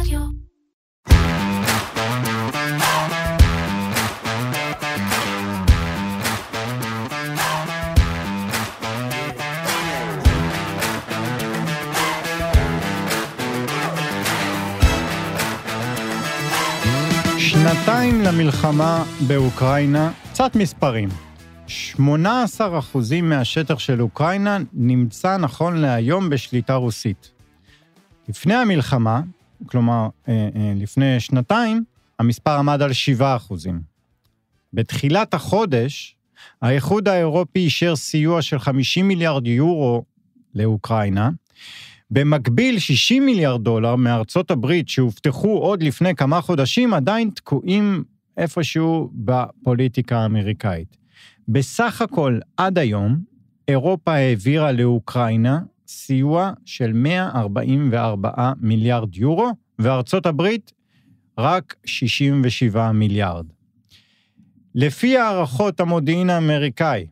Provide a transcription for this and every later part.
רדיו. שנתיים למלחמה באוקראינה, קצת מספרים. 18% מהשטח של אוקראינה נמצא נכון להיום בשליטה רוסית. לפני המלחמה, כלומר אה, אה, לפני שנתיים, המספר עמד על 7%. בתחילת החודש, האיחוד האירופי אישר סיוע של 50 מיליארד יורו לאוקראינה, במקביל, 60 מיליארד דולר מארצות הברית שהובטחו עוד לפני כמה חודשים עדיין תקועים איפשהו בפוליטיקה האמריקאית. בסך הכל, עד היום, אירופה העבירה לאוקראינה סיוע של 144 מיליארד יורו, וארצות הברית רק 67 מיליארד. לפי הערכות המודיעין האמריקאי,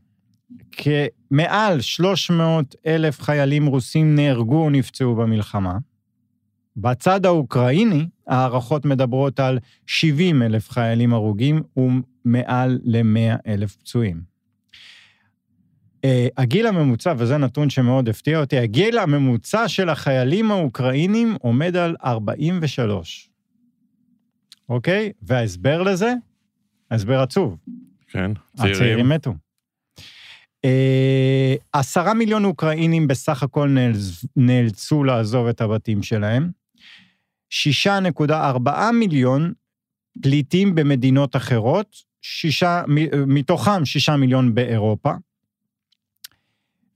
כמעל 300 אלף חיילים רוסים נהרגו או נפצעו במלחמה. בצד האוקראיני, ההערכות מדברות על 70 אלף חיילים הרוגים ומעל ל-100 אלף פצועים. Uh, הגיל הממוצע, וזה נתון שמאוד הפתיע אותי, הגיל הממוצע של החיילים האוקראינים עומד על 43. אוקיי? וההסבר לזה? הסבר עצוב. כן, הצעירים צעירים. מתו. אה, עשרה מיליון אוקראינים בסך הכל נאלצ- נאלצו לעזוב את הבתים שלהם. 6.4 מיליון פליטים במדינות אחרות, שישה, מ- מתוכם שישה מיליון באירופה.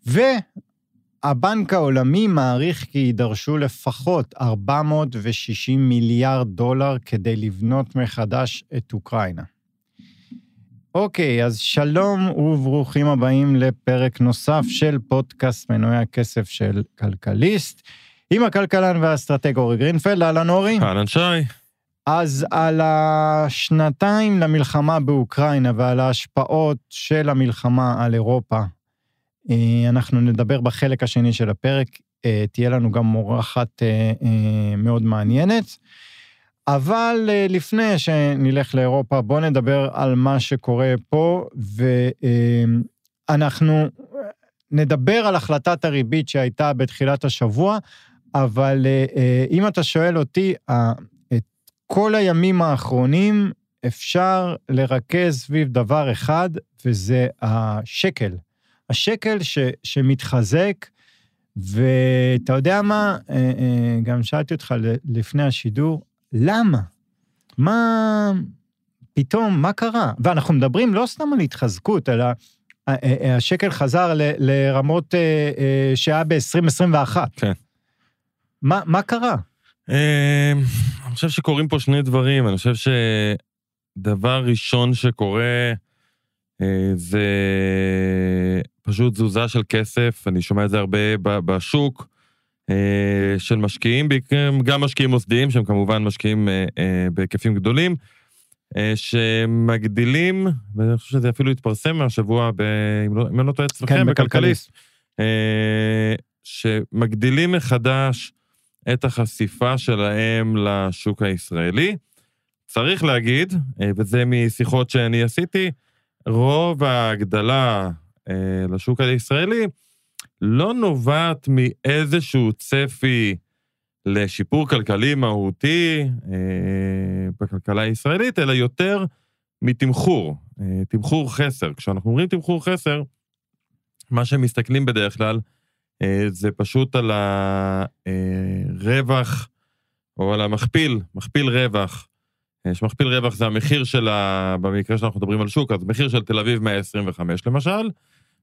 והבנק העולמי מעריך כי יידרשו לפחות 460 מיליארד דולר כדי לבנות מחדש את אוקראינה. אוקיי, אז שלום וברוכים הבאים לפרק נוסף של פודקאסט מנועי הכסף של כלכליסט, עם הכלכלן והאסטרטג אורי גרינפלד, אהלן אורי. אהלן שי. אז על השנתיים למלחמה באוקראינה ועל ההשפעות של המלחמה על אירופה, אנחנו נדבר בחלק השני של הפרק, אה, תהיה לנו גם אורחת אה, אה, מאוד מעניינת. אבל אה, לפני שנלך לאירופה, בואו נדבר על מה שקורה פה, ואנחנו נדבר על החלטת הריבית שהייתה בתחילת השבוע, אבל אה, אה, אם אתה שואל אותי, את כל הימים האחרונים אפשר לרכז סביב דבר אחד, וזה השקל. השקל ש, שמתחזק, ואתה יודע מה, אה, אה, גם שאלתי אותך לפני השידור, למה? מה... פתאום, מה קרה? ואנחנו מדברים לא סתם על התחזקות, אלא ה- ה- השקל חזר ל- לרמות אה, אה, שהיה ב-2021. כן. מה, מה קרה? אה, אני חושב שקורים פה שני דברים. אני חושב שדבר ראשון שקורה אה, זה פשוט תזוזה של כסף, אני שומע את זה הרבה בשוק, אה, של משקיעים, גם משקיעים מוסדיים, שהם כמובן משקיעים אה, אה, בהיקפים גדולים, שמגדילים, ואני חושב שזה אפילו התפרסם מהשבוע, ב- אם לא- אני לא טועה אצלכם, כן, בכלכליסט. שמגדילים מחדש את החשיפה שלהם לשוק הישראלי. צריך להגיד, וזה משיחות שאני עשיתי, רוב ההגדלה לשוק הישראלי לא נובעת מאיזשהו צפי לשיפור כלכלי מהותי אה, בכלכלה הישראלית, אלא יותר מתמחור, אה, תמחור חסר. כשאנחנו אומרים תמחור חסר, מה שמסתכלים בדרך כלל אה, זה פשוט על הרווח, או על המכפיל, מכפיל רווח. אה, שמכפיל רווח זה המחיר של ה... במקרה שאנחנו מדברים על שוק, אז מחיר של תל אביב 125 למשל,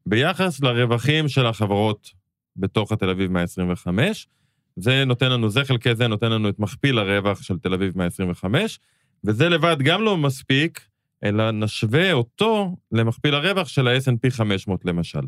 ביחס לרווחים של החברות בתוך התל אביב 125. זה נותן לנו, זה חלקי זה נותן לנו את מכפיל הרווח של תל אביב 125, וזה לבד גם לא מספיק, אלא נשווה אותו למכפיל הרווח של ה-S&P 500 למשל.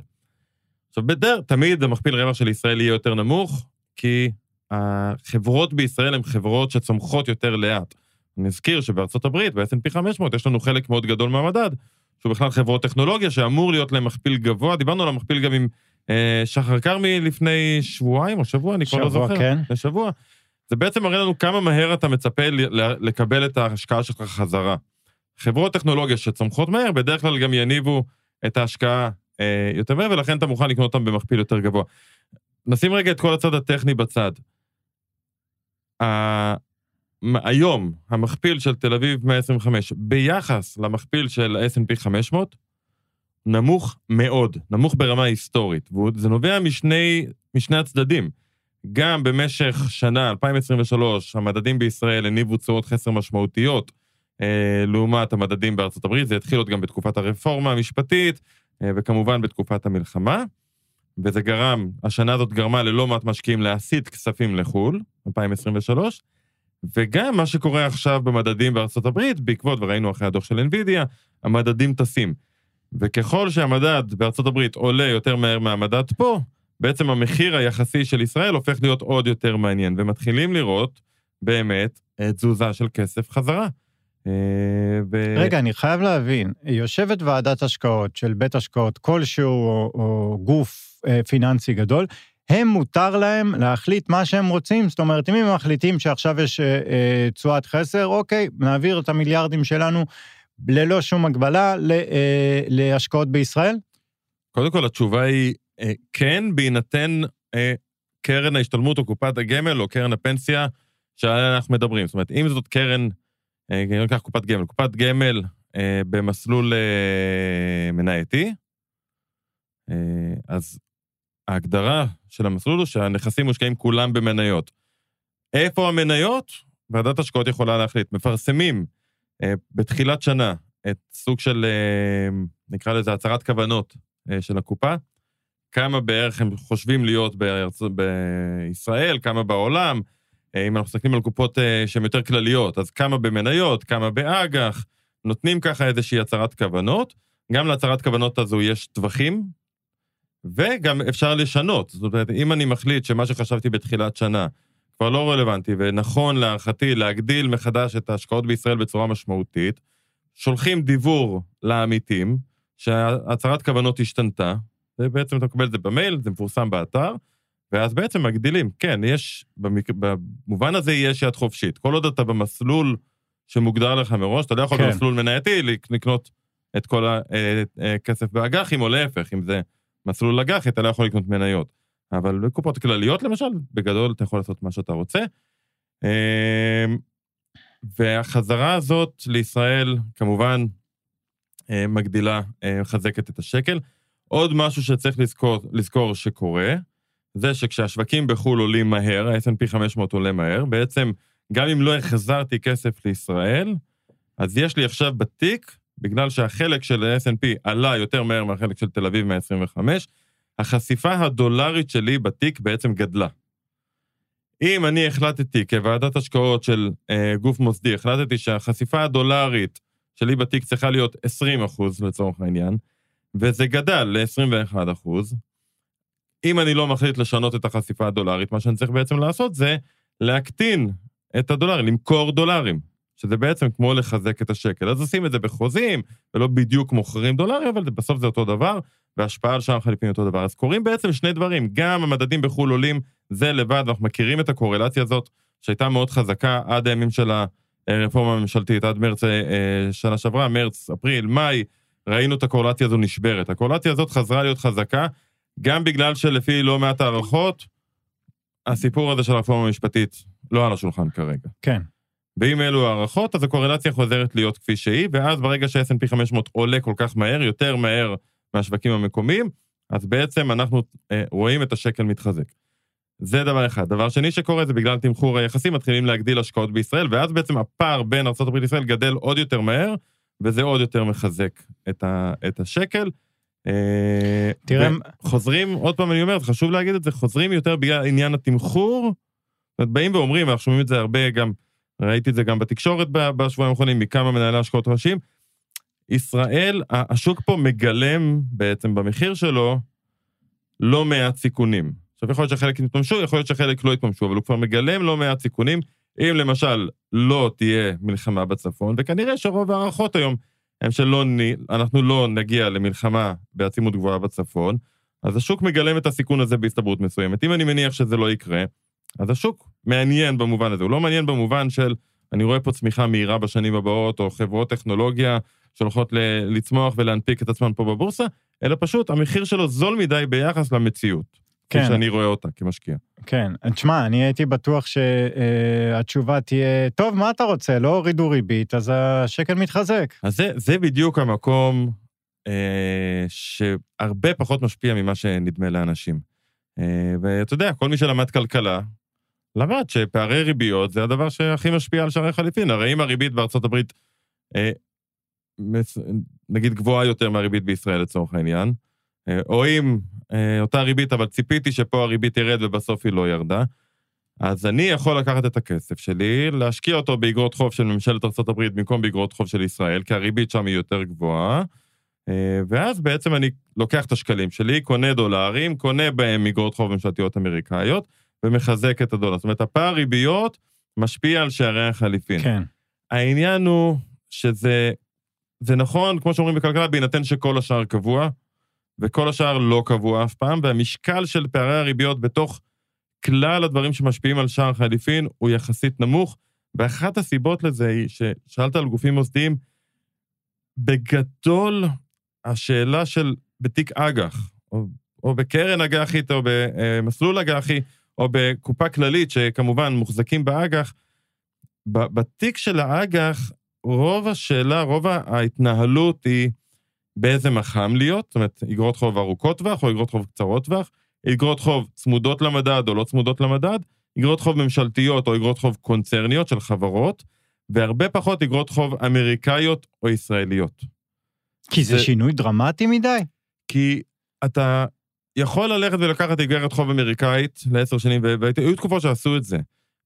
עכשיו, בדרך, תמיד המכפיל רווח של ישראל יהיה יותר נמוך, כי החברות בישראל הן חברות שצומחות יותר לאט. אני אזכיר שבארצות הברית, ב-S&P 500, יש לנו חלק מאוד גדול מהמדד, שהוא בכלל חברות טכנולוגיה, שאמור להיות להם מכפיל גבוה. דיברנו על המכפיל גם עם אה, שחר כרמי לפני שבועיים או שבוע, אני כבר לא שבוע, זוכר. כן. לפני שבוע. זה בעצם מראה לנו כמה מהר אתה מצפה לקבל את ההשקעה שלך חזרה. חברות טכנולוגיה שצומחות מהר, בדרך כלל גם יניבו את ההשקעה אה, יותר מהר, ולכן אתה מוכן לקנות אותם במכפיל יותר גבוה. נשים רגע את כל הצד הטכני בצד. היום, המכפיל של תל אביב 125, ביחס למכפיל של ה-S&P 500, נמוך מאוד, נמוך ברמה היסטורית, וזה נובע משני, משני הצדדים. גם במשך שנה, 2023, המדדים בישראל הניבו תשואות חסר משמעותיות אה, לעומת המדדים בארצות הברית, זה התחיל עוד גם בתקופת הרפורמה המשפטית, אה, וכמובן בתקופת המלחמה, וזה גרם, השנה הזאת גרמה ללא מעט משקיעים להסיט כספים לחו"ל, 2023, וגם מה שקורה עכשיו במדדים בארצות הברית, בעקבות, וראינו אחרי הדוח של NVIDIA, המדדים טסים. וככל שהמדד בארצות הברית עולה יותר מהר מהמדד פה, בעצם המחיר היחסי של ישראל הופך להיות עוד יותר מעניין, ומתחילים לראות באמת תזוזה של כסף חזרה. אה, ו... רגע, אני חייב להבין, יושבת ועדת השקעות של בית השקעות כלשהו, או, או גוף אה, פיננסי גדול, הם מותר להם להחליט מה שהם רוצים, זאת אומרת, אם הם מחליטים שעכשיו יש אה, תשואת אה, חסר, אוקיי, נעביר את המיליארדים שלנו ללא שום הגבלה אה, להשקעות בישראל? קודם כל, התשובה היא אה, כן, בהינתן אה, קרן ההשתלמות או קופת הגמל או קרן הפנסיה שעליה אנחנו מדברים. זאת אומרת, אם זאת קרן, אני לוקח קופת גמל, קופת גמל במסלול מנייתי, אז ההגדרה של המסלול הוא שהנכסים מושקעים כולם במניות. איפה המניות? ועדת השקעות יכולה להחליט. מפרסמים אה, בתחילת שנה את סוג של, אה, נקרא לזה הצהרת כוונות אה, של הקופה, כמה בערך הם חושבים להיות בארצ... בישראל, כמה בעולם, אה, אם אנחנו מסתכלים על קופות אה, שהן יותר כלליות, אז כמה במניות, כמה באג"ח, נותנים ככה איזושהי הצהרת כוונות. גם להצהרת כוונות הזו יש טווחים, וגם אפשר לשנות. זאת אומרת, אם אני מחליט שמה שחשבתי בתחילת שנה כבר לא רלוונטי, ונכון להערכתי להגדיל מחדש את ההשקעות בישראל בצורה משמעותית, שולחים דיבור לעמיתים, שהצהרת כוונות השתנתה, ובעצם אתה מקבל את זה במייל, זה מפורסם באתר, ואז בעצם מגדילים. כן, יש, במק... במובן הזה יש יד חופשית. כל עוד אתה במסלול שמוגדר לך מראש, אתה לא יכול כן. במסלול מנייתי לקנות את כל הכסף אה, אה, באג"חים, או להפך, אם זה מסלול אג"ח, אתה לא יכול לקנות מניות. אבל בקופות כלליות, למשל, בגדול אתה יכול לעשות מה שאתה רוצה. אמ, והחזרה הזאת לישראל, כמובן, אה, מגדילה, אה, מחזקת את השקל. עוד משהו שצריך לזכור, לזכור שקורה, זה שכשהשווקים בחו"ל עולים מהר, ה-S&P 500 עולה מהר, בעצם גם אם לא החזרתי כסף לישראל, אז יש לי עכשיו בתיק בגלל שהחלק של ה-S&P עלה יותר מהר מהחלק של תל אביב 125, החשיפה הדולרית שלי בתיק בעצם גדלה. אם אני החלטתי כוועדת השקעות של אה, גוף מוסדי, החלטתי שהחשיפה הדולרית שלי בתיק צריכה להיות 20 אחוז לצורך העניין, וזה גדל ל-21 אחוז, אם אני לא מחליט לשנות את החשיפה הדולרית, מה שאני צריך בעצם לעשות זה להקטין את הדולרים, למכור דולרים. שזה בעצם כמו לחזק את השקל. אז עושים את זה בחוזים, ולא בדיוק מוכרים דולרים, אבל בסוף זה אותו דבר, והשפעה על שער חליפין אותו דבר. אז קורים בעצם שני דברים, גם המדדים בחו"ל עולים, זה לבד, ואנחנו מכירים את הקורלציה הזאת, שהייתה מאוד חזקה עד הימים של הרפורמה הממשלתית, עד מרץ אה, שנה שעברה, מרץ, אפריל, מאי, ראינו את הקורלציה הזו נשברת. הקורלציה הזאת חזרה להיות חזקה, גם בגלל שלפי לא מעט הערכות, הסיפור הזה של הרפורמה המשפטית לא על השולחן כרגע. כן. ואם אלו הערכות, אז הקורלציה חוזרת להיות כפי שהיא, ואז ברגע שה-S&P 500 עולה כל כך מהר, יותר מהר מהשווקים המקומיים, אז בעצם אנחנו אה, רואים את השקל מתחזק. זה דבר אחד. דבר שני שקורה זה בגלל תמחור היחסים, מתחילים להגדיל השקעות בישראל, ואז בעצם הפער בין ארה"ב לישראל גדל עוד יותר מהר, וזה עוד יותר מחזק את, ה, את השקל. אה, תראה... חוזרים, עוד פעם אני אומר, חשוב להגיד את זה, חוזרים יותר בגלל עניין התמחור. זאת אומרת, באים ואומרים, אנחנו שומעים את זה הרבה גם ראיתי את זה גם בתקשורת בשבועיים האחרונים מכמה מנהלי השקעות ראשיים. ישראל, השוק פה מגלם בעצם במחיר שלו לא מעט סיכונים. עכשיו, יכול להיות שחלק יתממשו, יכול להיות שחלק לא יתממשו, אבל הוא כבר מגלם לא מעט סיכונים. אם למשל לא תהיה מלחמה בצפון, וכנראה שרוב ההערכות היום הם שאנחנו לא נגיע למלחמה בעצימות גבוהה בצפון, אז השוק מגלם את הסיכון הזה בהסתברות מסוימת. אם אני מניח שזה לא יקרה, אז השוק מעניין במובן הזה, הוא לא מעניין במובן של, אני רואה פה צמיחה מהירה בשנים הבאות, או חברות טכנולוגיה שהולכות לצמוח ולהנפיק את עצמן פה בבורסה, אלא פשוט המחיר שלו זול מדי ביחס למציאות. כפי כן. שאני רואה אותה כמשקיע. כן, תשמע, אני הייתי בטוח שהתשובה תהיה, טוב, מה אתה רוצה? לא הורידו ריבית, אז השקל מתחזק. אז זה, זה בדיוק המקום אה, שהרבה פחות משפיע ממה שנדמה לאנשים. אה, ואתה יודע, כל מי שלמד כלכלה, למד שפערי ריביות זה הדבר שהכי משפיע על שערי חליפין. הרי אם הריבית בארצות הברית, אה, מס- נגיד גבוהה יותר מהריבית בישראל לצורך העניין, אה, או אם אה, אותה ריבית, אבל ציפיתי שפה הריבית תרד ובסוף היא לא ירדה, אז אני יכול לקחת את הכסף שלי, להשקיע אותו באגרות חוב של ממשלת ארה"ב במקום באגרות חוב של ישראל, כי הריבית שם היא יותר גבוהה, אה, ואז בעצם אני לוקח את השקלים שלי, קונה דולרים, קונה בהם אגרות חוב ממשלתיות אמריקאיות, ומחזק את הדולר. זאת אומרת, הפער ריביות משפיע על שערי החליפין. כן, העניין הוא שזה זה נכון, כמו שאומרים בכלכלה, בהינתן שכל השאר קבוע, וכל השאר לא קבוע אף פעם, והמשקל של פערי הריביות בתוך כלל הדברים שמשפיעים על שער חליפין הוא יחסית נמוך, ואחת הסיבות לזה היא ששאלת על גופים מוסדיים, בגדול, השאלה של בתיק אג"ח, או, או בקרן אג"חית, או במסלול אג"חי, או בקופה כללית, שכמובן מוחזקים באג"ח, בתיק של האג"ח, רוב השאלה, רוב ההתנהלות היא באיזה מח"מ להיות, זאת אומרת, אגרות חוב ארוכות טווח או אגרות חוב קצרות טווח, אגרות חוב צמודות למדד או לא צמודות למדד, אגרות חוב ממשלתיות או אגרות חוב קונצרניות של חברות, והרבה פחות אגרות חוב אמריקאיות או ישראליות. כי זה זה- שינוי דרמטי מדי. כי אתה יכול ללכת ולקחת אגרת חוב אמריקאית לעשר שנים, והיו תקופות שעשו את זה,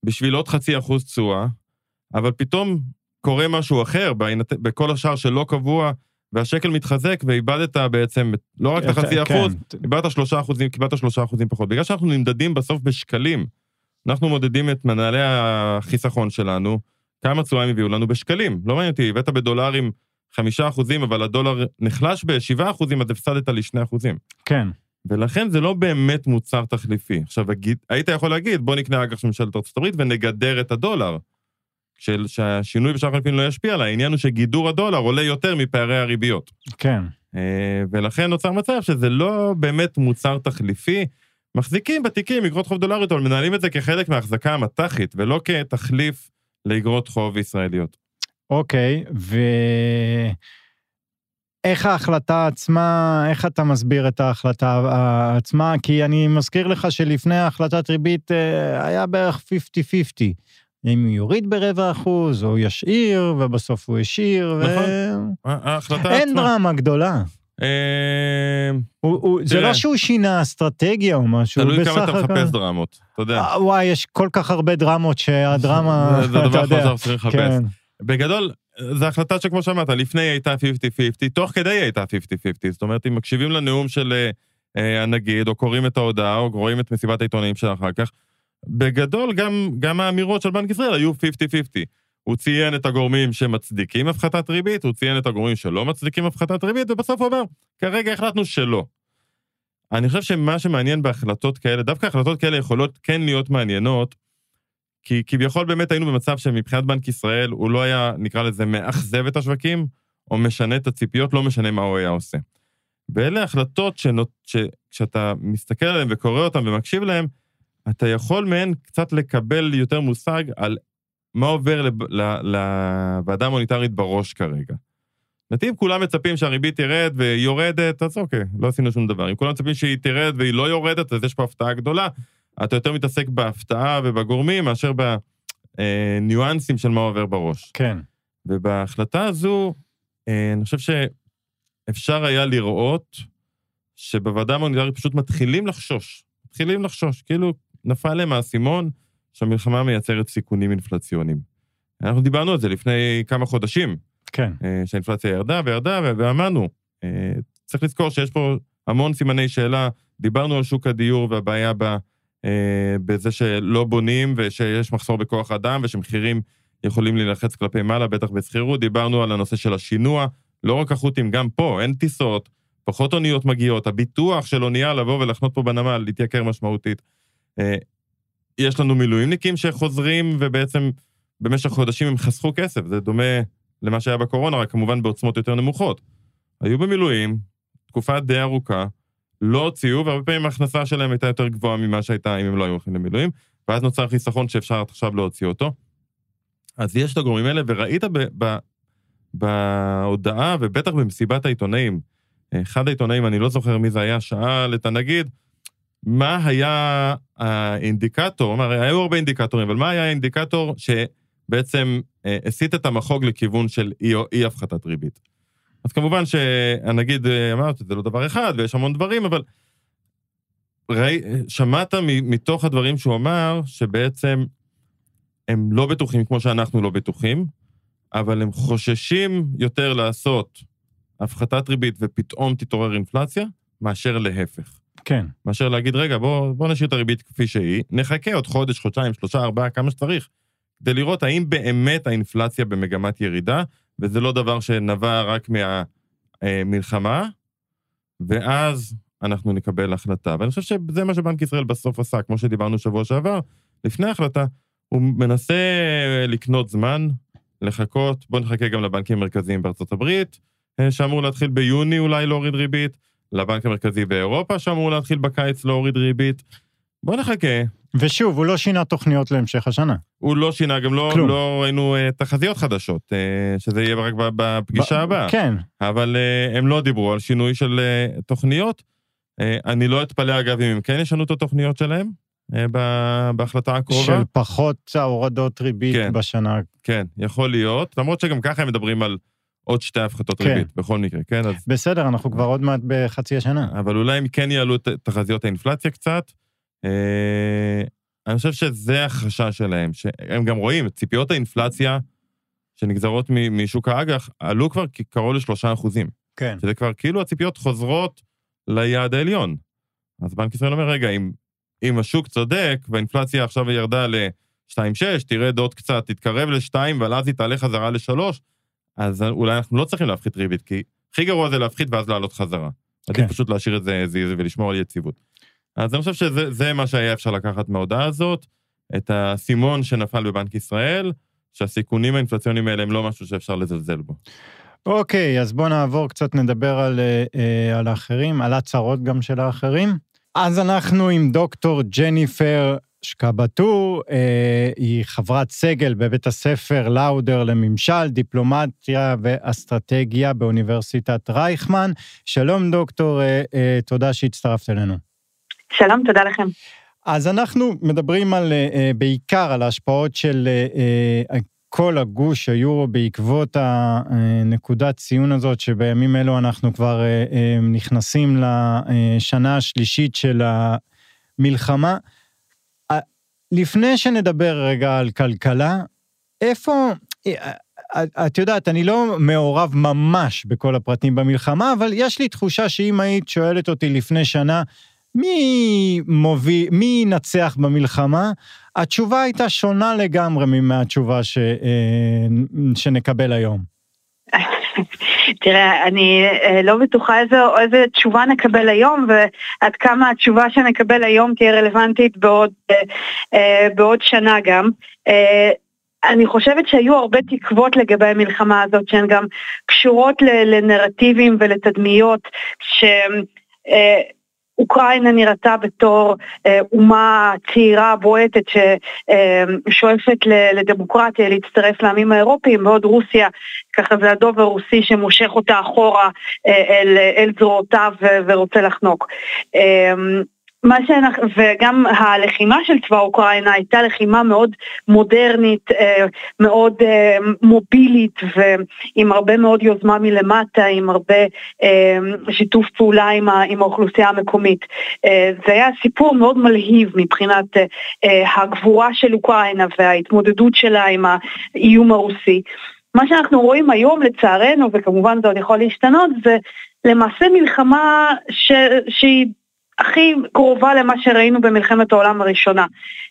בשביל עוד חצי אחוז תשואה, אבל פתאום קורה משהו אחר, בהינתן- בכל השאר שלא קבוע, והשקל מתחזק, ואיבדת בעצם לא רק את החצי כן, אחוז, איבדת שלושה אחוזים, קיבלת שלושה אחוזים פחות. בגלל שאנחנו נמדדים בסוף בשקלים, אנחנו מודדים את מנהלי החיסכון שלנו, כמה תשואה הם הביאו לנו בשקלים. לא מעניין אותי, הבאת בדולרים חמישה אחוזים, אבל הדולר נחלש בשבעה אחוזים, אז הפסדת לי שני אחוזים. כן, ולכן זה לא באמת מוצר תחליפי. עכשיו, הגיד- היית יכול להגיד, בוא נקנה אג"ח של ממשלת הברית ונגדר את הדולר, של, שהשינוי בשער החליפין לא ישפיע עליי. העניין הוא שגידור הדולר עולה יותר מפערי הריביות. כן. אה, ולכן נוצר מצב שזה לא באמת מוצר תחליפי. מחזיקים בתיקים אגרות חוב דולריות, אבל מנהלים את זה כחלק מההחזקה המט"חית, ולא כתחליף לאגרות חוב ישראליות. אוקיי, ו... איך ההחלטה עצמה, איך אתה מסביר את ההחלטה עצמה? כי אני מזכיר לך שלפני ההחלטת ריבית אה, היה בערך 50-50. אם הוא יוריד ברבע אחוז, או ישאיר, ובסוף הוא השאיר, ו... נכון. ההחלטה אין עצמה... דרמה גדולה. אה, הוא, הוא, זה. לא שהוא שינה אסטרטגיה או משהו, תלוי כמה אתה מחפש דרמות, אתה יודע. אה, וואי, יש כל כך הרבה דרמות שהדרמה, זה- זה אתה דבר יודע. שאנחנו צריכים לחפש. כן, בגדול, זו החלטה שכמו שאמרת, לפני היא הייתה 50-50, תוך כדי היא הייתה 50-50. זאת אומרת, אם מקשיבים לנאום של אה, אה, הנגיד, או קוראים את ההודעה, או רואים את מסיבת העיתונאים שלה אחר כך, בגדול, גם, גם האמירות של בנק ישראל היו 50-50. הוא ציין את הגורמים שמצדיקים הפחתת ריבית, הוא ציין את הגורמים שלא מצדיקים הפחתת ריבית, ובסוף הוא אומר, כרגע החלטנו שלא. אני חושב שמה שמעניין בהחלטות כאלה, דווקא החלטות כאלה יכולות כן להיות מעניינות, כי כביכול באמת היינו במצב שמבחינת בנק ישראל הוא לא היה, נקרא לזה, מאכזב את השווקים, או משנה את הציפיות, לא משנה מה הוא היה עושה. ואלה החלטות שכשאתה מסתכל עליהן וקורא אותן ומקשיב להן, אתה יכול מהן קצת לקבל יותר מושג על מה עובר לוועדה המוניטרית בראש כרגע. זאת אם כולם מצפים שהריבית תרד והיא יורדת, אז אוקיי, לא עשינו שום דבר. אם כולם מצפים שהיא תרד והיא לא יורדת, אז יש פה הפתעה גדולה. אתה יותר מתעסק בהפתעה ובגורמים מאשר בניואנסים של מה עובר בראש. כן. ובהחלטה הזו, אה, אני חושב שאפשר היה לראות שבוועדה המוניטרית פשוט מתחילים לחשוש. מתחילים לחשוש, כאילו נפל להם האסימון שהמלחמה מייצרת סיכונים אינפלציוניים. אנחנו דיברנו על זה לפני כמה חודשים, כן, אה, שהאינפלציה ירדה וירדה, ואמרנו, אה, צריך לזכור שיש פה המון סימני שאלה. דיברנו על שוק הדיור והבעיה ב, אה, בזה שלא בונים ושיש מחסור בכוח אדם ושמחירים יכולים להילחץ כלפי מעלה, בטח בשכירות. דיברנו על הנושא של השינוע, לא רק החות'ים, גם פה אין טיסות, פחות אוניות מגיעות, הביטוח של אונייה לבוא ולחנות פה בנמל להתייקר משמעותית. אה, יש לנו מילואימניקים שחוזרים, ובעצם במשך חודשים הם חסכו כסף, זה דומה למה שהיה בקורונה, רק כמובן בעוצמות יותר נמוכות. היו במילואים, תקופה די ארוכה, לא הוציאו, והרבה פעמים ההכנסה שלהם הייתה יותר גבוהה ממה שהייתה אם הם לא היו הולכים למילואים, ואז נוצר חיסכון שאפשר עכשיו להוציא אותו. אז יש את הגורמים האלה, וראית בהודעה, ובטח במסיבת העיתונאים, אחד העיתונאים, אני לא זוכר מי זה היה, שאל את הנגיד, מה היה האינדיקטור, הרי היו הרבה אינדיקטורים, אבל מה היה האינדיקטור שבעצם אה, הסיט את המחוג לכיוון של אי הפחתת ריבית? אז כמובן שהנגיד אה, אמר שזה לא דבר אחד, ויש המון דברים, אבל ראי, שמעת מתוך הדברים שהוא אמר, שבעצם הם לא בטוחים כמו שאנחנו לא בטוחים, אבל הם חוששים יותר לעשות הפחתת ריבית ופתאום תתעורר אינפלציה, מאשר להפך. כן. מאשר להגיד, רגע, בוא, בוא נשאיר את הריבית כפי שהיא, נחכה עוד חודש, חודשיים, שלושה, ארבעה, כמה שצריך, כדי לראות האם באמת האינפלציה במגמת ירידה, וזה לא דבר שנבע רק מהמלחמה, ואז אנחנו נקבל החלטה. ואני חושב שזה מה שבנק ישראל בסוף עשה, כמו שדיברנו שבוע שעבר, לפני ההחלטה, הוא מנסה לקנות זמן, לחכות, בואו נחכה גם לבנקים המרכזיים בארצות הברית, אה, שאמור להתחיל ביוני אולי להוריד ריבית, לבנק המרכזי באירופה שאמור להתחיל בקיץ להוריד ריבית. בואו נחכה. ושוב, הוא לא שינה תוכניות להמשך השנה. הוא לא שינה, גם לא, לא ראינו uh, תחזיות חדשות, uh, שזה יהיה רק בפגישה ב- הבאה. כן. אבל uh, הם לא דיברו על שינוי של uh, תוכניות. Uh, אני לא אתפלא, אגב, אם הם כן ישנו את התוכניות שלהם uh, בהחלטה הקרובה. של פחות הורדות ריבית כן, בשנה. כן, יכול להיות, למרות שגם ככה הם מדברים על עוד שתי הפחתות כן. ריבית, בכל מקרה, כן? אז... בסדר, אנחנו כבר עוד מעט בחצי השנה. אבל אולי הם כן יעלו את תחזיות האינפלציה קצת. אה, אני חושב שזה החשש שלהם, שהם גם רואים, ציפיות האינפלציה שנגזרות משוק האג"ח עלו כבר קרוב לשלושה אחוזים. כן. שזה כבר כאילו הציפיות חוזרות ליעד העליון. אז בנק ישראל אומר, רגע, אם, אם השוק צודק והאינפלציה עכשיו ירדה ל-2.6, תרד עוד קצת, תתקרב ל-2, אבל אז היא תעלה חזרה ל-3, אז אולי אנחנו לא צריכים להפחית ריבית, כי הכי גרוע זה להפחית ואז לעלות חזרה. כן. עדיף פשוט להשאיר את זה זיז ולשמור על יציבות. אז אני חושב שזה מה שהיה אפשר לקחת מההודעה הזאת, את האסימון שנפל בבנק ישראל, שהסיכונים האינפלציוניים האלה הם לא משהו שאפשר לזלזל בו. אוקיי, אז בואו נעבור קצת, נדבר על, אה, על האחרים, על הצהרות גם של האחרים. אז אנחנו עם דוקטור ג'ניפר שקבטור, אה, היא חברת סגל בבית הספר לאודר לממשל, דיפלומטיה ואסטרטגיה באוניברסיטת רייכמן. שלום דוקטור, אה, אה, תודה שהצטרפת אלינו. שלום, תודה לכם. אז אנחנו מדברים על, אה, אה בעיקר על ההשפעות של אה, כל הגוש היורו בעקבות הנקודת ציון הזאת, שבימים אלו אנחנו כבר נכנסים לשנה השלישית של המלחמה. לפני שנדבר רגע על כלכלה, איפה, את יודעת, אני לא מעורב ממש בכל הפרטים במלחמה, אבל יש לי תחושה שאם היית שואלת אותי לפני שנה, מי מוביל, מי ינצח במלחמה, התשובה הייתה שונה לגמרי מהתשובה ש, אה, שנקבל היום. תראה, אני אה, לא בטוחה איזו, איזה תשובה נקבל היום ועד כמה התשובה שנקבל היום תהיה רלוונטית בעוד, אה, בעוד שנה גם. אני חושבת שהיו הרבה תקוות לגבי המלחמה הזאת שהן גם קשורות לנרטיבים ולתדמיות ש... אוקראינה נראתה בתור אה, אומה צעירה בועטת ששואפת אה, לדמוקרטיה, להצטרף לעמים האירופיים, בעוד רוסיה, ככה זה הדוב הרוסי שמושך אותה אחורה אה, אל, אל זרועותיו ורוצה לחנוק. אה, מה שאנחנו, וגם הלחימה של צבא אוקראינה הייתה לחימה מאוד מודרנית, אה, מאוד אה, מובילית ועם הרבה מאוד יוזמה מלמטה, עם הרבה אה, שיתוף פעולה עם, האוכלוסייה המקומית. זה היה סיפור מאוד מלהיב מבחינת הגבורה של אוקראינה וההתמודדות שלה עם האיום הרוסי. מה שאנחנו רואים היום לצערנו, וכמובן זה עוד יכול להשתנות, זה למעשה מלחמה ש... שהיא הכי קרובה למה שראינו במלחמת העולם הראשונה.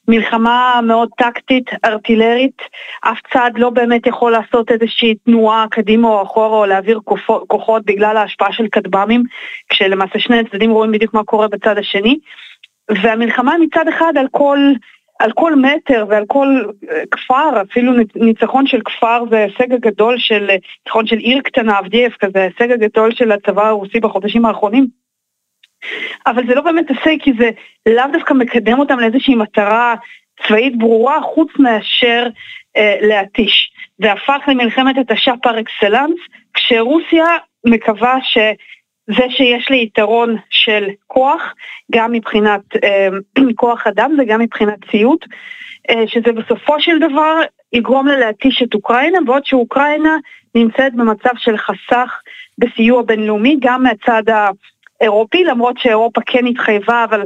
מלחמה מאוד טקטית, ארטילרית, אף צד לא באמת יכול לעשות איזושהי תנועה קדימה או אחורה או להעביר כוחות, בגלל ההשפעה של כטב"מים, כשלמעשה שני הצדדים רואים בדיוק מה קורה בצד השני. והמלחמה מצד אחד על כל על כל מטר ועל כל אה, כפר, אפילו ניצחון של כפר זה ההישג הגדול של, אה, ניצחון של עיר קטנה, אבדייבקה, זה ההישג הגדול של הצבא הרוסי בחודשים האחרונים. אבל זה לא באמת הישג כי זה לאו דווקא מקדם אותם לאיזושהי מטרה צבאית ברורה, חוץ מאשר אה, להתיש. זה הפך למלחמת התשה פר אקסלנס, כשרוסיה מקווה ש... זה שיש לי יתרון של כוח, גם מבחינת אה, כוח אדם וגם מבחינת ציות, אה, שזה בסופו של דבר יגרום לה להתיש את אוקראינה, בעוד שאוקראינה נמצאת במצב של חסך בסיוע בינלאומי, גם מהצד האירופי, למרות שאירופה כן התחייבה, אבל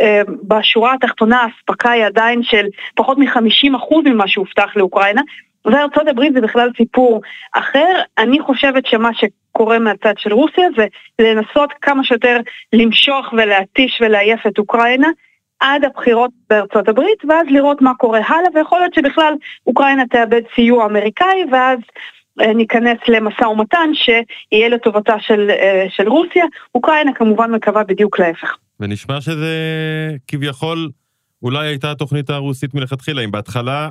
אה, בשורה התחתונה האספקה היא עדיין של פחות מ-50% ממה שהובטח לאוקראינה, וארצות הברית זה בכלל סיפור אחר. אני חושבת שמה שקורה מהצד של רוסיה זה לנסות כמה שיותר למשוך ולהתיש ולעייף את אוקראינה עד הבחירות בארצות הברית, ואז לראות מה קורה הלאה, ויכול להיות שבכלל אוקראינה תאבד סיוע אמריקאי, ואז ניכנס למשא ומתן שיהיה לטובתה של, אה, של רוסיה. אוקראינה כמובן מקווה בדיוק להפך. ונשמע שזה כביכול אולי הייתה התוכנית הרוסית מלכתחילה, אם בהתחלה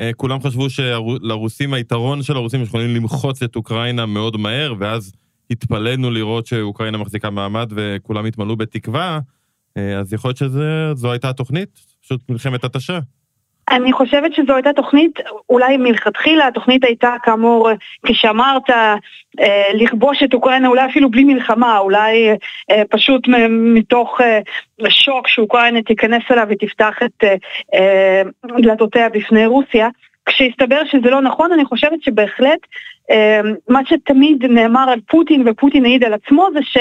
אה, כולם חשבו שלרוסים, היתרון של הרוסים, שיכולים למחוץ את אוקראינה מאוד מהר, ואז התפלאנו לראות שאוקראינה מחזיקה מעמד וכולם התמלאו בתקווה, אה, אז יכול להיות שזו הייתה התוכנית? פשוט מלחמת התשה. אני חושבת שזו הייתה תוכנית, אולי מלכתחילה התוכנית הייתה כאמור, כשאמרת, אה, לכבוש את אוקראינה אולי אפילו בלי מלחמה, אולי אה, פשוט מתוך אה, שוק שאוקראינה תיכנס אליו ותפתח את דלתותיה בפני רוסיה. כשהסתבר שזה לא נכון, אני חושבת שבהחלט מה שתמיד נאמר על פוטין ופוטין העיד על עצמו זה ש...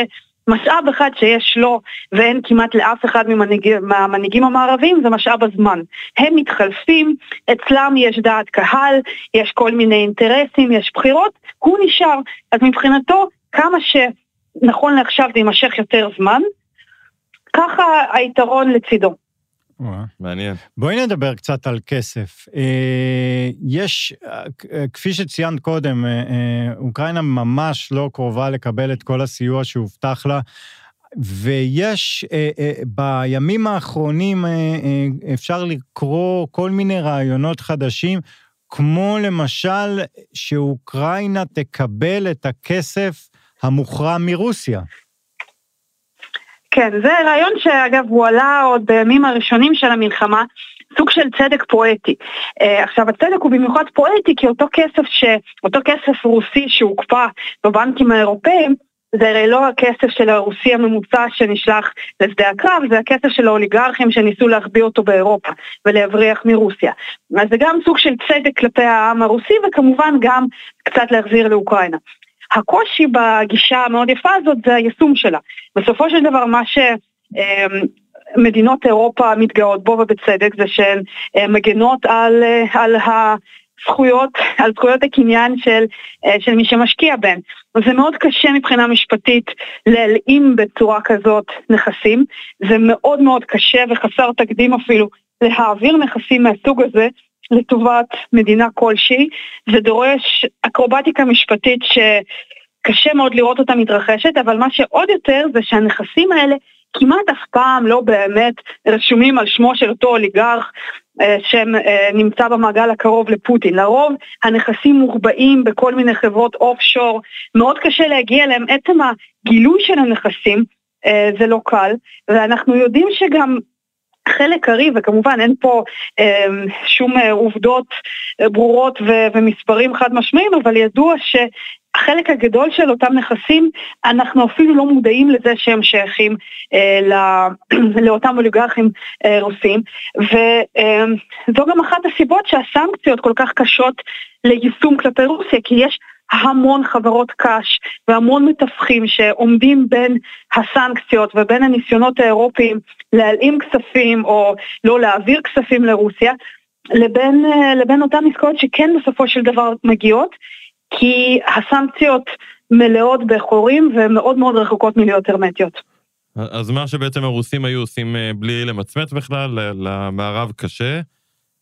משאב אחד שיש לו ואין כמעט לאף אחד ממנהיג, מהמנהיגים המערבים זה משאב הזמן. הם מתחלפים, אצלם יש דעת קהל, יש כל מיני אינטרסים, יש בחירות, הוא נשאר. אז מבחינתו, כמה שנכון לעכשיו זה יימשך יותר זמן, ככה היתרון לצידו. מעניין. בואי נדבר קצת על כסף. אה, יש, אה, כפי שציינת קודם, אה, אוקראינה ממש לא קרובה לקבל את כל הסיוע שהובטח לה. ויש, בימים האחרונים אפשר לקרוא כל מיני רעיונות חדשים, כמו למשל שאוקראינה תקבל את הכסף המוכרע מרוסיה. כן, זה רעיון שאגב הוא עלה עוד בימים הראשונים של המלחמה, סוג של צדק פואטי. Uh, עכשיו הצדק הוא במיוחד פואטי כי אותו כסף, ש... אותו כסף רוסי שהוקפא בבנקים האירופאים, זה הרי לא הכסף של הרוסי הממוצע שנשלח לשדה הקרב, זה הכסף של האוליגרכים שניסו להחביא אותו באירופה ולהבריח מרוסיה. אז זה גם סוג של צדק כלפי העם הרוסי וכמובן גם קצת להחזיר לאוקראינה. הקושי בגישה המאוד יפה הזאת זה היישום שלה. בסופו של דבר מה שמדינות אירופה מתגאות בו ובצדק זה שהן אה, מגנות על, אה, על הזכויות, על זכויות הקניין של, אה, של מי שמשקיע בהן. זה מאוד קשה מבחינה משפטית להלאים בצורה כזאת נכסים, זה מאוד מאוד קשה וחסר תקדים אפילו להעביר נכסים מהסוג הזה לטובת מדינה כלשהי, זה דורש אקרובטיקה משפטית שקשה מאוד לראות אותה מתרחשת, אבל מה שעוד יותר זה שהנכסים האלה כמעט אף פעם לא באמת רשומים על שמו של אותו אוליגרך אה, שנמצא במעגל הקרוב לפוטין. לרוב הנכסים מוחבאים בכל מיני חברות אוף שור, מאוד קשה להגיע אליהם. עצם הגילוי של הנכסים אה, זה לא קל, ואנחנו יודעים שגם חלק הארי, וכמובן אין פה אה, שום עובדות אה, ברורות ו- ומספרים חד משמעיים, אבל ידוע שהחלק הגדול של אותם נכסים, אנחנו אפילו לא מודעים לזה שהם שייכים אה, לא- לאותם אוליגרכים אה, רוסים, וזו אה, גם אחת הסיבות שהסנקציות כל כך קשות ליישום כלפי רוסיה, כי יש המון חברות קש והמון מתווכים שעומדים בין הסנקציות ובין הניסיונות האירופיים להלאים כספים או לא להעביר כספים לרוסיה, לבין, אה, לבין אותן עסקאות שכן בסופו של דבר מגיעות, כי הסנקציות מלאות בחורים ומאוד מאוד רחוקות מלהיות הרמטיות. אז מה שבעצם הרוסים היו עושים אה, בלי למצמץ בכלל, למערב קשה.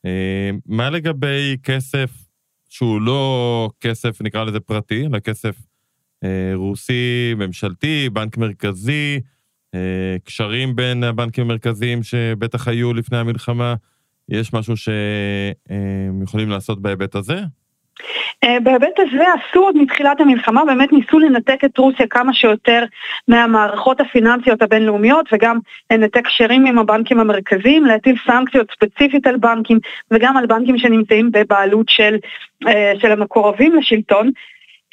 אה, מה לגבי כסף שהוא לא כסף, נקרא לזה פרטי, אלא כסף אה, רוסי, ממשלתי, בנק מרכזי, אה, קשרים בין הבנקים המרכזיים שבטח היו לפני המלחמה. יש משהו שהם יכולים לעשות בהיבט הזה? אה, בהיבט הזה עשו עוד מתחילת המלחמה, באמת ניסו לנתק את רוסיה כמה שיותר מהמערכות הפיננסיות הבינלאומיות וגם לנתק קשרים עם הבנקים המרכזיים, להטיל סנקציות ספציפית על בנקים וגם על בנקים שנמצאים בבעלות של, אה, של המקורבים לשלטון.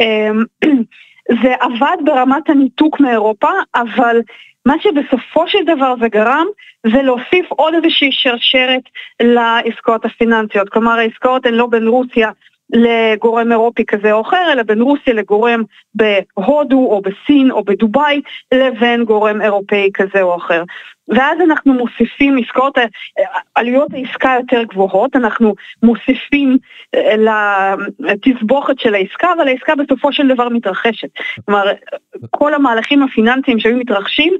אה, זה עבד ברמת הניתוק מאירופה, אבל מה שבסופו של דבר זה גרם, זה להוסיף עוד איזושהי שרשרת לעסקאות הפיננסיות. כלומר, העסקאות הן לא בין רוסיה לגורם אירופי כזה או אחר, אלא בין רוסיה לגורם בהודו או בסין או בדובאי, לבין גורם אירופאי כזה או אחר. ואז אנחנו מוסיפים עסקאות, עלויות העסקה יותר גבוהות, אנחנו מוסיפים אה, לתסבוכת של העסקה, אבל העסקה בסופו של דבר מתרחשת. כלומר, כל המהלכים הפיננסיים שהיו מתרחשים,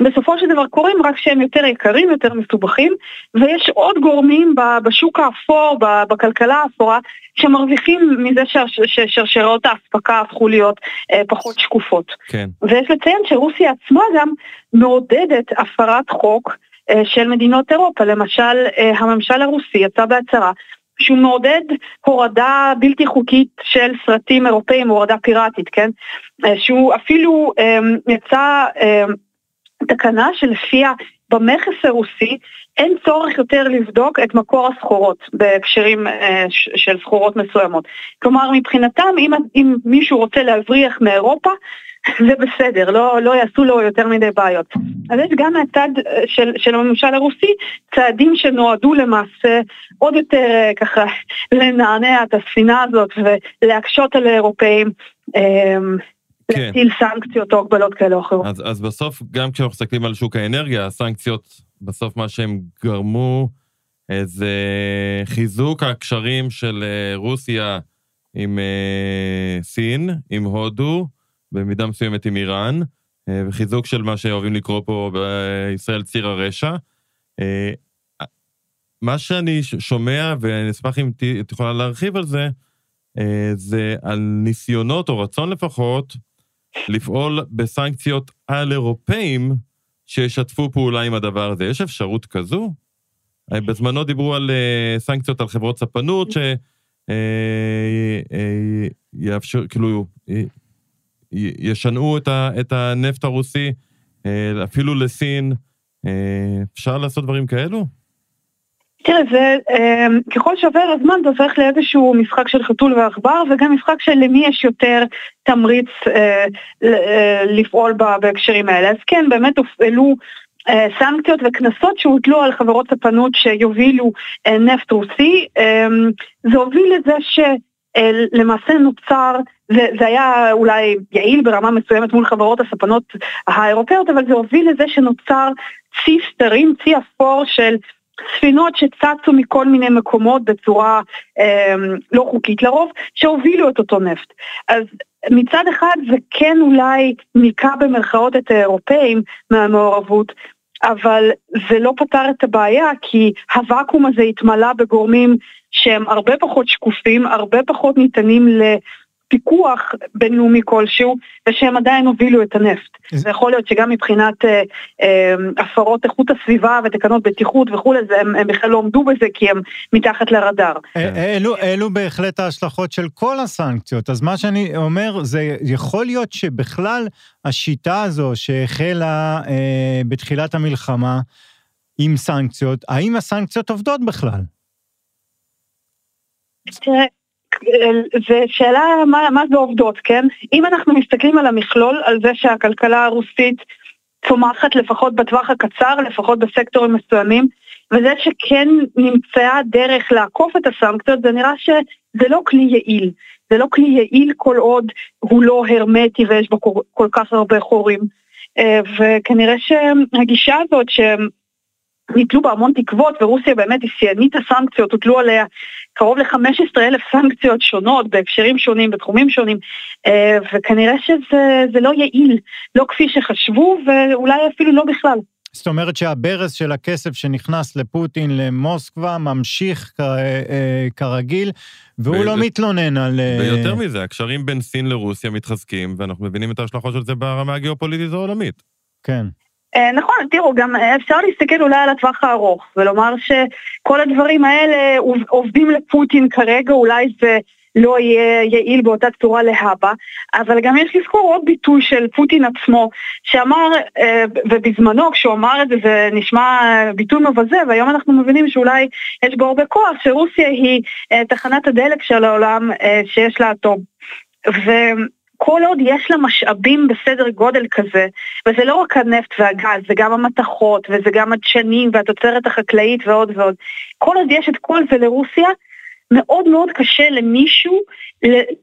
בסופו של דבר קורים רק שהם יותר יקרים, יותר מסובכים, ויש עוד גורמים בשוק האפור, בכלכלה האפורה, שמרוויחים מזה ששרשרות האספקה הפכו להיות אה, פחות שקופות. כן. ויש לציין שרוסיה עצמה גם מעודדת הפרת חוק אה, של מדינות אירופה. למשל, אה, הממשל הרוסי יצא בהצהרה שהוא מעודד הורדה בלתי חוקית של סרטים אירופאים, הורדה פיראטית, כן? שהוא אפילו יצא תקנה שלפיה במכס הרוסי אין צורך יותר לבדוק את מקור הסחורות בהקשרים אה, של סחורות מסוימות. כלומר, מבחינתם, אם, אם מישהו רוצה להבריח מאירופה, זה בסדר, לא, לא יעשו לו יותר מדי בעיות. אז יש גם מהצד אה, של, של הממשל הרוסי צעדים שנועדו למעשה עוד יותר אה, ככה לנענע את הספינה הזאת ולהקשות על האירופאים. אה, כן. להטיל סנקציות או הגבלות כאלה או אחרות. אז, אז בסוף, גם כשאנחנו מסתכלים על שוק האנרגיה, הסנקציות, בסוף מה שהם גרמו, אה, זה חיזוק הקשרים של אה, רוסיה עם אה, סין, עם הודו, במידה מסוימת עם איראן, וחיזוק של מה שאוהבים לקרוא פה בישראל ציר הרשע. מה שאני שומע, ואני אשמח אם את יכולה להרחיב על זה, זה על ניסיונות, או רצון לפחות, לפעול בסנקציות על אירופאים שישתפו פעולה עם הדבר הזה. יש אפשרות כזו? אה, בזמנו דיברו על uh, סנקציות על חברות ספנות שיאפשר, אה, כאילו, ישנעו את, הנפט הרוסי, אפילו לסין. אפשר לעשות דברים כאלו? תראה, זה, אה, ככל שעובר הזמן זה הופך לאיזשהו משחק של חתול ועכבר, וגם משחק של למי יש יותר תמריץ אה, אה, לפעול בהקשרים האלה. אז כן, באמת הופעלו אה, סנקציות וקנסות שהוטלו על חברות ספנות שיובילו נפט רוסי. אה, זה הוביל לזה שלמעשה אה, נוצר זה היה אולי יעיל ברמה מסוימת מול חברות הספנות האירופאיות, אבל זה הוביל לזה שנוצר צי סתרים, צי אפור של ספינות שצצו מכל מיני מקומות בצורה אה, לא חוקית לרוב, שהובילו את אותו נפט. אז מצד אחד זה כן אולי ניקה במרכאות את האירופאים מהמעורבות, אבל זה לא פתר את הבעיה כי הוואקום הזה התמלא בגורמים שהם הרבה פחות שקופים, הרבה פחות ניתנים ל... פיקוח בינלאומי כלשהו, ושהם עדיין הובילו את הנפט. זה יכול להיות שגם מבחינת אה, אה, הפרות איכות הסביבה ותקנות בטיחות וכולי, הם, הם בכלל לא עמדו בזה כי הם מתחת לרדאר. אה, אלו, אלו בהחלט ההשלכות של כל הסנקציות. אז מה שאני אומר, זה יכול להיות שבכלל השיטה הזו שהחלה אה, בתחילת המלחמה עם סנקציות, האם הסנקציות עובדות בכלל? תראה, ושאלה מה, מה זה עובדות, כן? אם אנחנו מסתכלים על המכלול, על זה שהכלכלה הרוסית צומחת לפחות בטווח הקצר, לפחות בסקטורים מסוימים, וזה שכן נמצאה דרך לעקוף את הסנקציות, זה נראה שזה לא כלי יעיל. זה לא כלי יעיל כל עוד הוא לא הרמטי ויש בו כל כך הרבה חורים. אה, וכנראה שהגישה הזאת שהם נתלו בה המון תקוות, ורוסיה באמת היא שיאנית הסנקציות, הוטלו עליה קרוב ל-15 אלף סנקציות שונות בהקשרים שונים, בתחומים שונים, אה, וכנראה שזה לא יעיל, לא כפי שחשבו, ואולי אפילו לא בכלל. זאת אומרת שהברז של הכסף שנכנס לפוטין למוסקבה ממשיך כ, אה, כרגיל, והוא. לא מתלונן על... אה, ויותר מזה, הקשרים בין סין לרוסיה מתחזקים, ואנחנו מבינים את ההשלכות של זה ברמה הגיאופוליטית העולמית. כן. אה, נכון, תראו, גם אפשר להסתכל אולי על הטווח הארוך ולומר שכל הדברים האלה עובדים לפוטין כרגע, אולי זה לא יהיה יעיל באותה צורה להבא, אבל גם יש לזכור עוד ביטוי של פוטין עצמו, שאמר, אה, ובזמנו כשהוא אמר את זה זה נשמע ביטוי מבזה, והיום אנחנו מבינים שאולי יש בו הרבה כוח, שרוסיה היא אה, תחנת הדלק של העולם שיש לה אטום. כל עוד יש לה משאבים בסדר גודל כזה, וזה לא רק הנפט והגז, זה גם המתכות, וזה גם הדשנים והתוצרת החקלאית ועוד ועוד, כל עוד יש את כל זה לרוסיה, מאוד מאוד קשה למישהו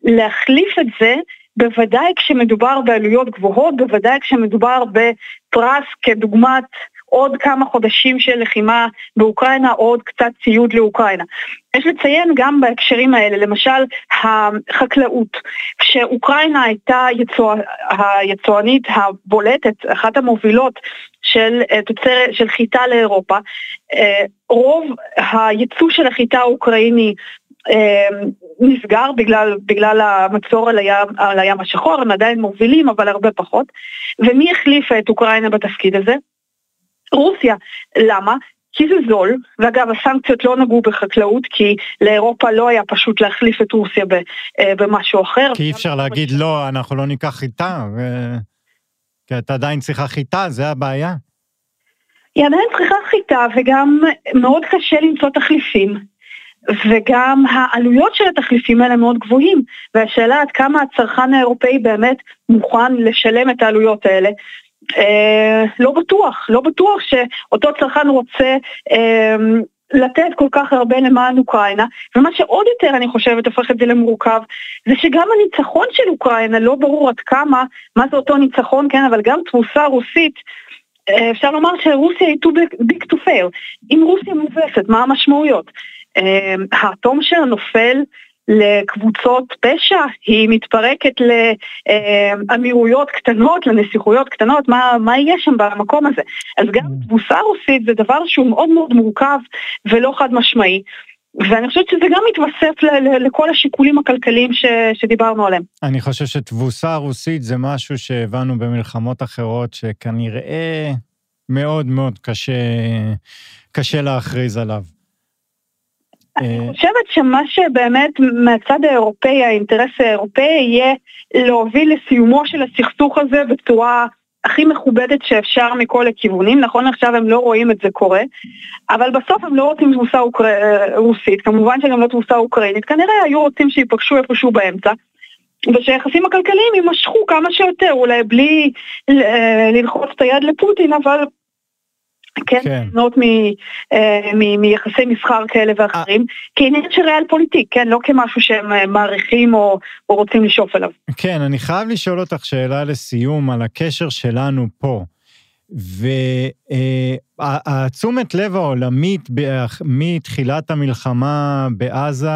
להחליף את זה, בוודאי כשמדובר בעלויות גבוהות, בוודאי כשמדובר בפרס כדוגמת עוד כמה חודשים של לחימה באוקראינה, עוד קצת ציוד לאוקראינה. יש לציין גם בהקשרים האלה, למשל החקלאות, כשאוקראינה הייתה יצוא, היצואנית הבולטת, אחת המובילות של, אה, תוצר, של חיטה לאירופה, אה, רוב הייצוא של החיטה האוקראיני אה, נסגר בגלל, בגלל המצור על הים, על הים השחור, הם עדיין מובילים אבל הרבה פחות. ומי החליפה את אוקראינה בתפקיד הזה? רוסיה. למה? כי זה זול, ואגב הסנקציות לא נגעו בחקלאות כי לאירופה לא היה פשוט להחליף את רוסיה אה, במשהו אחר. כי אי אפשר להגיד לא, אנחנו לא ניקח חיטה, ו... כי אתה עדיין צריכה חיטה, זה הבעיה. היא עדיין צריכה חיטה וגם מאוד קשה למצוא תחליפים. וגם העלויות של התחליפים האלה מאוד גבוהים, והשאלה עד כמה הצרכן האירופאי באמת מוכן לשלם את העלויות האלה, אה, לא בטוח, לא בטוח שאותו צרכן רוצה אה, לתת כל כך הרבה למען אוקראינה, ומה שעוד יותר אני חושבת הופך את זה למורכב, זה שגם הניצחון של אוקראינה לא ברור עד כמה, מה זה אותו ניצחון, כן, אבל גם תבוסה רוסית, אה, אפשר לומר שרוסיה היא too big to fail. אם רוסיה מובסת, מה המשמעויות? אה, האטום שלה נופל לקבוצות פשע, היא מתפרקת לאמירויות קטנות, לנסיכויות קטנות, מה, מה יהיה שם במקום הזה. אז גם mm. תבוסה רוסית זה דבר שהוא מאוד מאוד מורכב ולא חד משמעי. ואני חושבת שזה גם מתווסף לכל השיקולים הכלכליים ש, שדיברנו עליהם. אני חושב שתבוסה רוסית זה משהו שהבנו במלחמות אחרות, שכנראה מאוד מאוד קשה, קשה להכריז עליו. אני אה, חושבת שמה שבאמת מהצד האירופאי, האינטרס האירופאי יהיה להוביל לסיומו של הסכסוך הזה בצורה הכי מכובדת שאפשר מכל הכיוונים, נכון עכשיו הם לא רואים את זה קורה, אבל בסוף הם לא רוצים תבוסה אוקר... רוסית, כמובן שגם לא תבוסה אוקראינית, כנראה היו רוצים שיפגשו איפשהו באמצע. ושהיחסים הכלכליים יימשכו כמה שיותר, אולי בלי אה, ללחוץ את היד לפוטין, אבל כן, כן. ליהנות אה, מיחסי מסחר כאלה ואחרים, כעניין של ריאל פוליטיק, כן, לא כמשהו שהם אה, מעריכים או, או רוצים לשאוף אליו. כן, אני חייב לשאול אותך שאלה לסיום על הקשר שלנו פה. והתשומת לב העולמית מתחילת המלחמה בעזה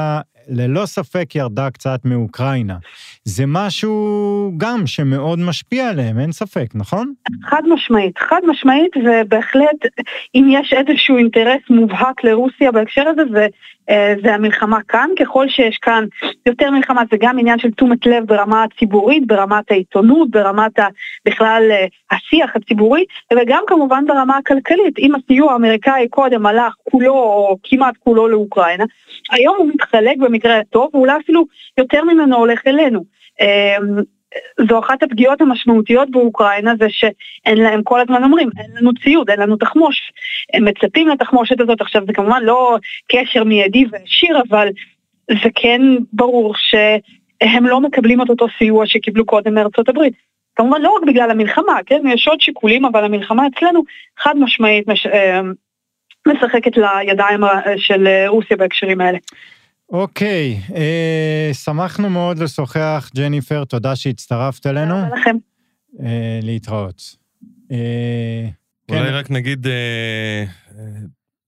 ללא ספק ירדה קצת מאוקראינה. זה משהו גם שמאוד משפיע עליהם, אין ספק, נכון? חד משמעית, חד משמעית, ובהחלט, אם יש איזשהו אינטרס מובהק לרוסיה בהקשר הזה, זה, זה המלחמה כאן. ככל שיש כאן יותר מלחמה, זה גם עניין של תשומת לב ברמה הציבורית, ברמת העיתונות, ברמת ה, בכלל אה, השיח הציבורי, וגם כמובן ברמה הכלכלית. אם הסיוע האמריקאי קודם הלך כולו או כמעט כולו לאוקראינה, היום הוא מתחלק במקרה הטוב, ואולי אפילו יותר ממנו הולך אלינו. זו אחת הפגיעות המשמעותיות באוקראינה זה שאין להם, כל הזמן אומרים, אין לנו ציוד, אין לנו תחמוש. הם מצפים לתחמושת הזאת, עכשיו זה כמובן לא קשר מיידי וישיר, אבל זה כן ברור שהם לא מקבלים את אותו סיוע שקיבלו קודם מארצות הברית. כמובן לא רק בגלל המלחמה, כן, יש עוד שיקולים, אבל המלחמה אצלנו חד משמעית מש... אמ, משחקת לידיים של רוסיה בהקשרים האלה. אוקיי, אה, שמחנו מאוד לשוחח, ג'ניפר, תודה שהצטרפת אלינו. תודה לכם. אה, להתראות. אה, אולי כן. רק נגיד אה, אה,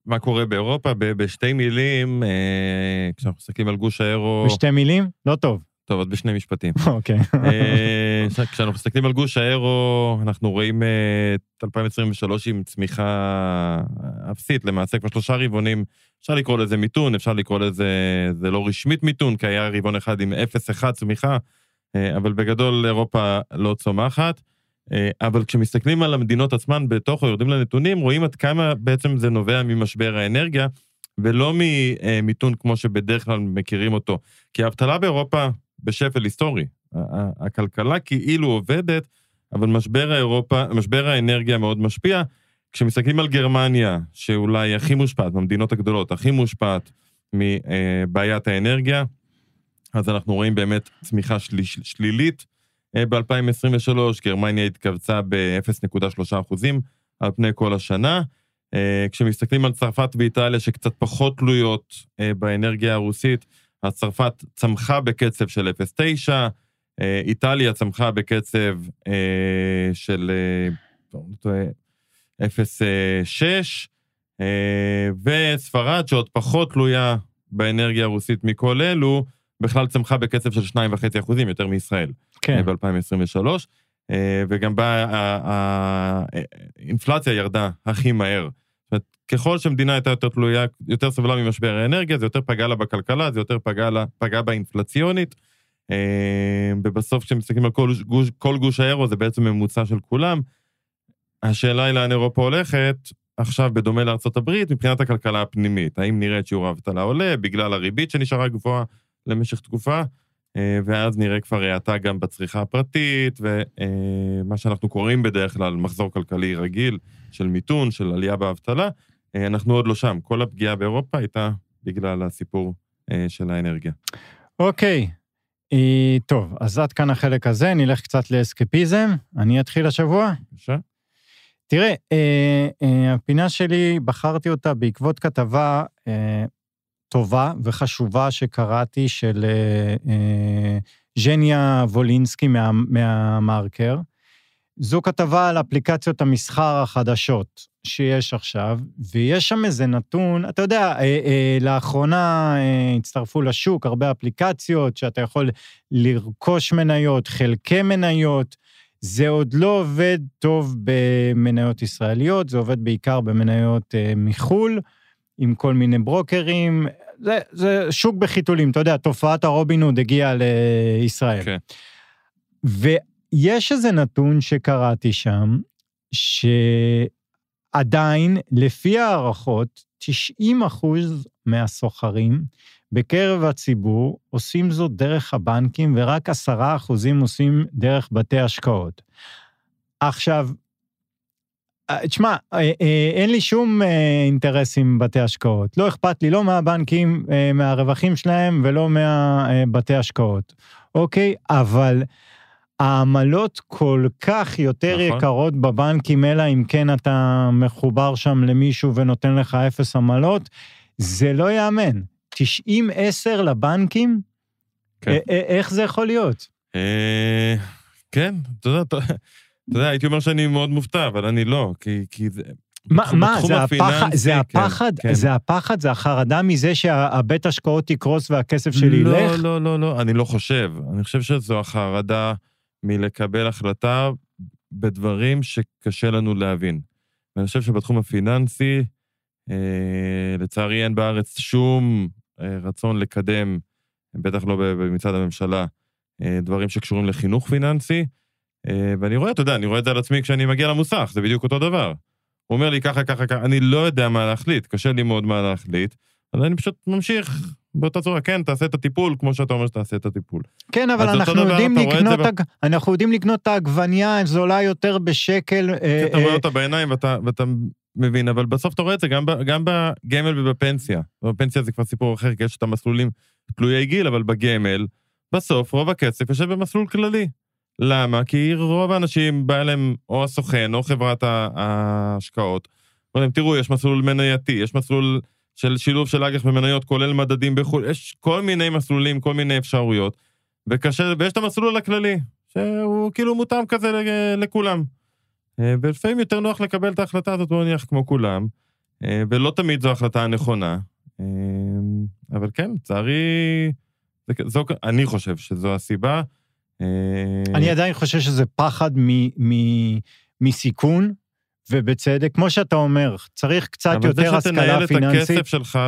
מה קורה באירופה בשתי מילים, אה, כשאנחנו מסתכלים על גוש האירו... בשתי מילים? לא טוב. טוב, עוד בשני משפטים. אוקיי. אה, כשאנחנו מסתכלים על גוש האירו, אנחנו רואים אה, את 2023 עם צמיחה אפסית, למעשה כבר שלושה רבעונים, אפשר לקרוא לזה מיתון, אפשר לקרוא לזה, זה לא רשמית מיתון, כי היה רבעון אחד עם 0-1 צמיחה, אה, אבל בגדול אירופה לא צומחת. אה, אבל כשמסתכלים על המדינות עצמן בתוכו, יורדים לנתונים, רואים עד כמה בעצם זה נובע ממשבר האנרגיה, ולא ממיתון כמו שבדרך כלל מכירים אותו. כי האבטלה באירופה בשפל היסטורי. הכלכלה כאילו עובדת, אבל משבר האירופה, משבר האנרגיה מאוד משפיע. כשמסתכלים על גרמניה, שאולי הכי מושפעת, מהמדינות הגדולות, הכי מושפעת מבעיית האנרגיה, אז אנחנו רואים באמת צמיחה של... שלילית. אה, ב-2023 גרמניה התכווצה ב-0.3 אחוזים על פני כל השנה. אה, כשמסתכלים על צרפת ואיטליה שקצת פחות תלויות אה, באנרגיה הרוסית, אז צרפת צמחה בקצב של 0.9, איטליה צמחה בקצב של 0.6, וספרד שעוד פחות תלויה באנרגיה הרוסית מכל אלו, בכלל צמחה בקצב של 2.5 אחוזים, יותר מישראל. כן. ב-2023, אה, וגם בה האינפלציה ירדה הכי מהר. זאת אומרת, ככל שמדינה הייתה יותר תלויה, יותר סבלה ממשבר האנרגיה, זה יותר פגע לה בכלכלה, זה יותר פגע, לה, פגע בה אינפלציונית. אה, ובסוף כשמסתכלים על כל גוש, כל גוש האירו, זה בעצם ממוצע של כולם. השאלה היא לאן אירופה הולכת, עכשיו בדומה לארצות הברית, מבחינת הכלכלה הפנימית. האם נראה את שיעור האבטלה עולה בגלל הריבית שנשארה גבוהה למשך תקופה, אה, ואז נראה כבר האטה גם בצריכה הפרטית, ומה שאנחנו קוראים בדרך כלל מחזור כלכלי רגיל של מיתון, של עלייה באבטלה. אה, אנחנו עוד לא שם. כל הפגיעה באירופה הייתה בגלל הסיפור אה, של האנרגיה. אוקיי, טוב, אז עד כאן החלק הזה, נלך קצת לאסקפיזם. אני אתחיל השבוע? בבקשה. תראה, הפינה שלי, בחרתי אותה בעקבות כתבה טובה וחשובה שקראתי של אה, אה, ז'ניה וולינסקי מה, מהמרקר. זו כתבה על אפליקציות המסחר החדשות שיש עכשיו, ויש שם איזה נתון, אתה יודע, אה, אה, לאחרונה אה, הצטרפו לשוק הרבה אפליקציות שאתה יכול לרכוש מניות, חלקי מניות. זה עוד לא עובד טוב במניות ישראליות, זה עובד בעיקר במניות אה, מחו"ל. עם כל מיני ברוקרים. זה, זה שוק בחיתולים, אתה יודע, תופעת הרובין הוד הגיעה לישראל. Okay. כן. ויש איזה נתון שקראתי שם, שעדיין, לפי הערכות, 90 אחוז מהסוחרים בקרב הציבור עושים זאת דרך הבנקים, ורק 10 אחוזים עושים דרך בתי השקעות. עכשיו, אה, תשמע, אה, אה, אין לי שום אינטרס עם בתי השקעות. לא אכפת לי לא מהבנקים, מהרווחים שלהם ולא מהבתי השקעות, אוקיי? אבל העמלות כל כך יותר נכון. יקרות בבנקים, אלא אם כן אתה מחובר שם למישהו ונותן לך אפס עמלות, זה לא ייאמן. 90-10 לבנקים? כן. איך זה יכול להיות? כן, אתה יודע, אתה יודע, הייתי אומר שאני מאוד מופתע, אבל אני לא, כי, כי זה... מה, מה זה, הפחד, זה כן, הפחד, כן. זה הפחד, זה החרדה מזה שהבית השקעות יקרוס והכסף שלי לא, ילך? לא, לא, לא, אני לא חושב. אני חושב שזו החרדה מלקבל החלטה בדברים שקשה לנו להבין. ואני חושב שבתחום הפיננסי, אה, לצערי אין בארץ שום אה, רצון לקדם, בטח לא מצד הממשלה, אה, דברים שקשורים לחינוך פיננסי. אה, ואני רואה, אתה יודע, אני רואה את זה על עצמי כשאני מגיע למוסך, זה בדיוק אותו דבר. הוא אומר לי ככה, ככה, ככה, אני לא יודע מה להחליט, קשה לי מאוד מה להחליט, אז אני פשוט ממשיך באותה צורה, כן, תעשה את הטיפול כמו שאתה אומר שתעשה את הטיפול. כן, אבל אנחנו יודעים, לקנות, הג... אנחנו יודעים לקנות את העגבנייה זולה יותר בשקל. אה, אתה רואה אותה בעיניים ואתה, ואתה מבין, אבל בסוף אתה רואה את זה גם, גם בגמל ובפנסיה. בפנסיה זה כבר סיפור אחר, כי יש את המסלולים תלויי גיל, אבל בגמל, בסוף רוב הכסף יושב במסלול כללי. למה? כי רוב האנשים בא להם או הסוכן או חברת ההשקעות. אומרים, תראו, יש מסלול מנייתי, יש מסלול של שילוב של אג"ח ומניות, כולל מדדים בחו"ל, יש כל מיני מסלולים, כל מיני אפשרויות, וקשה, ויש את המסלול הכללי, שהוא כאילו מותאם כזה לכולם. אה, ולפעמים יותר נוח לקבל את ההחלטה הזאת, בוא נניח, כמו כולם, אה, ולא תמיד זו החלטה הנכונה. אה, אבל כן, לצערי, אני חושב שזו הסיבה. אני עדיין חושב שזה פחד מסיכון, ובצדק. כמו שאתה אומר, צריך קצת יותר השכלה פיננסית. אבל זה שתנהל את הכסף שלך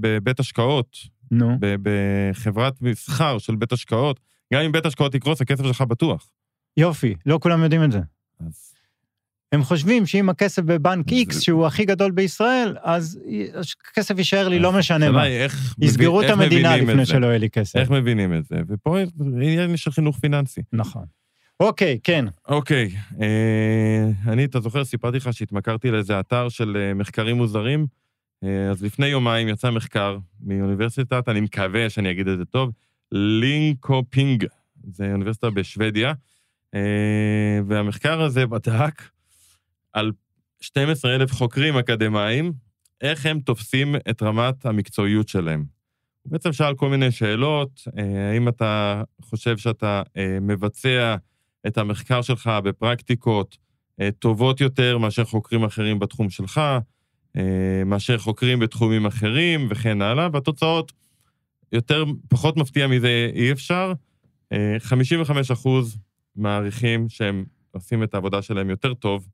בבית השקעות, נו. בחברת מסחר של בית השקעות, גם אם בית השקעות יקרוס, הכסף שלך בטוח. יופי, לא כולם יודעים את זה. אז הם חושבים שאם הכסף בבנק X, שהוא הכי גדול בישראל, אז הכסף יישאר לי, לא משנה השאלה מה. איך יסגרו את המדינה לפני. שלא יהיה לי כסף. איך מבינים את זה? ופה עניין של חינוך פיננסי. נכון. אוקיי, כן. אוקיי, אה, אני, אתה זוכר, סיפרתי לך שהתמכרתי לאיזה אתר של אה, מחקרים מוזרים? אה, אז לפני יומיים יצא מחקר מאוניברסיטת, אני מקווה שאני אגיד את זה טוב, לינקופינג, זה אוניברסיטה בשוודיה, אה, והמחקר הזה בדק על 12,000 חוקרים אקדמאים, איך הם תופסים את רמת המקצועיות שלהם. הוא בעצם שאל כל מיני שאלות, אה, האם אתה חושב שאתה אה, מבצע את המחקר שלך בפרקטיקות אה, טובות יותר מאשר חוקרים אחרים בתחום שלך, מאשר חוקרים בתחומים אחרים וכן הלאה, והתוצאות, יותר, פחות מפתיע מזה אי אפשר. אה, 55 אחוז מעריכים שהם עושים את העבודה שלהם יותר טוב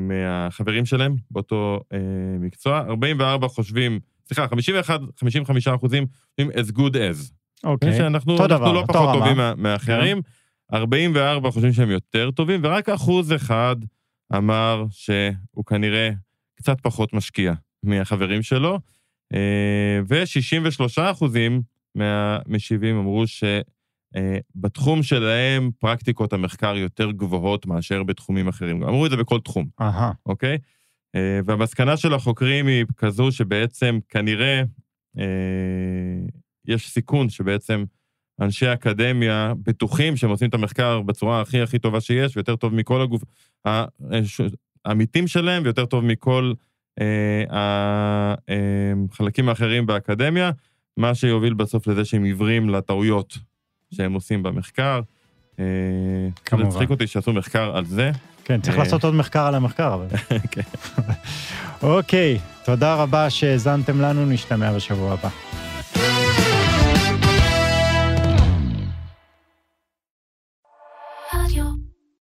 מהחברים שלהם באותו אה, מקצוע. 44 חושבים, סליחה, 51, 55 אחוזים חושבים as good as. אוקיי. שאנחנו אותו אנחנו דבר, לא פחות רמה. טובים מה- מאחרים. 44 חושבים שהם יותר טובים, ורק אחוז אחד אמר שהוא כנראה קצת פחות משקיע מהחברים שלו, ו-63 אחוזים מהמשיבים אמרו שבתחום שלהם פרקטיקות המחקר יותר גבוהות מאשר בתחומים אחרים. אמרו את זה בכל תחום. אהה, אוקיי? אה, והמסקנה של החוקרים היא כזו שבעצם כנראה אה, יש סיכון שבעצם אנשי אקדמיה בטוחים שהם עושים את המחקר בצורה הכי הכי טובה שיש, ויותר טוב מכל הגוף... העמיתים שלהם, ויותר טוב מכל אה, החלקים האחרים באקדמיה, מה שיוביל בסוף לזה שהם עיוורים לטעויות שהם עושים במחקר. אה, כמובן. הצחיק אותי שעשו מחקר על זה. כן, צריך אה. לעשות עוד מחקר על המחקר, אבל... כן. אוקיי, תודה רבה שהאזנתם לנו, נשתמע בשבוע הבא.